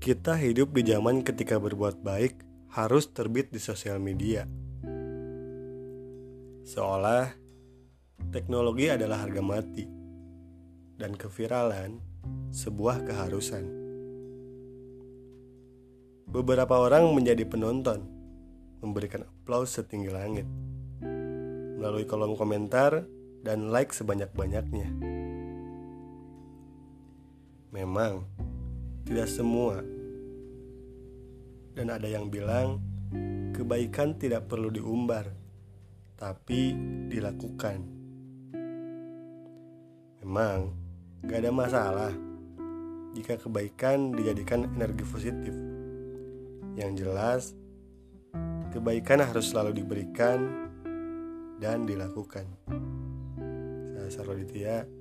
Kita hidup di zaman ketika berbuat baik harus terbit di sosial media. Seolah teknologi adalah harga mati dan keviralan sebuah keharusan. Beberapa orang menjadi penonton, memberikan aplaus setinggi langit melalui kolom komentar dan like sebanyak-banyaknya. Memang tidak semua. Dan ada yang bilang kebaikan tidak perlu diumbar, tapi dilakukan. Memang gak ada masalah jika kebaikan dijadikan energi positif. Yang jelas, kebaikan harus selalu diberikan dan dilakukan. Saya Sarwaditya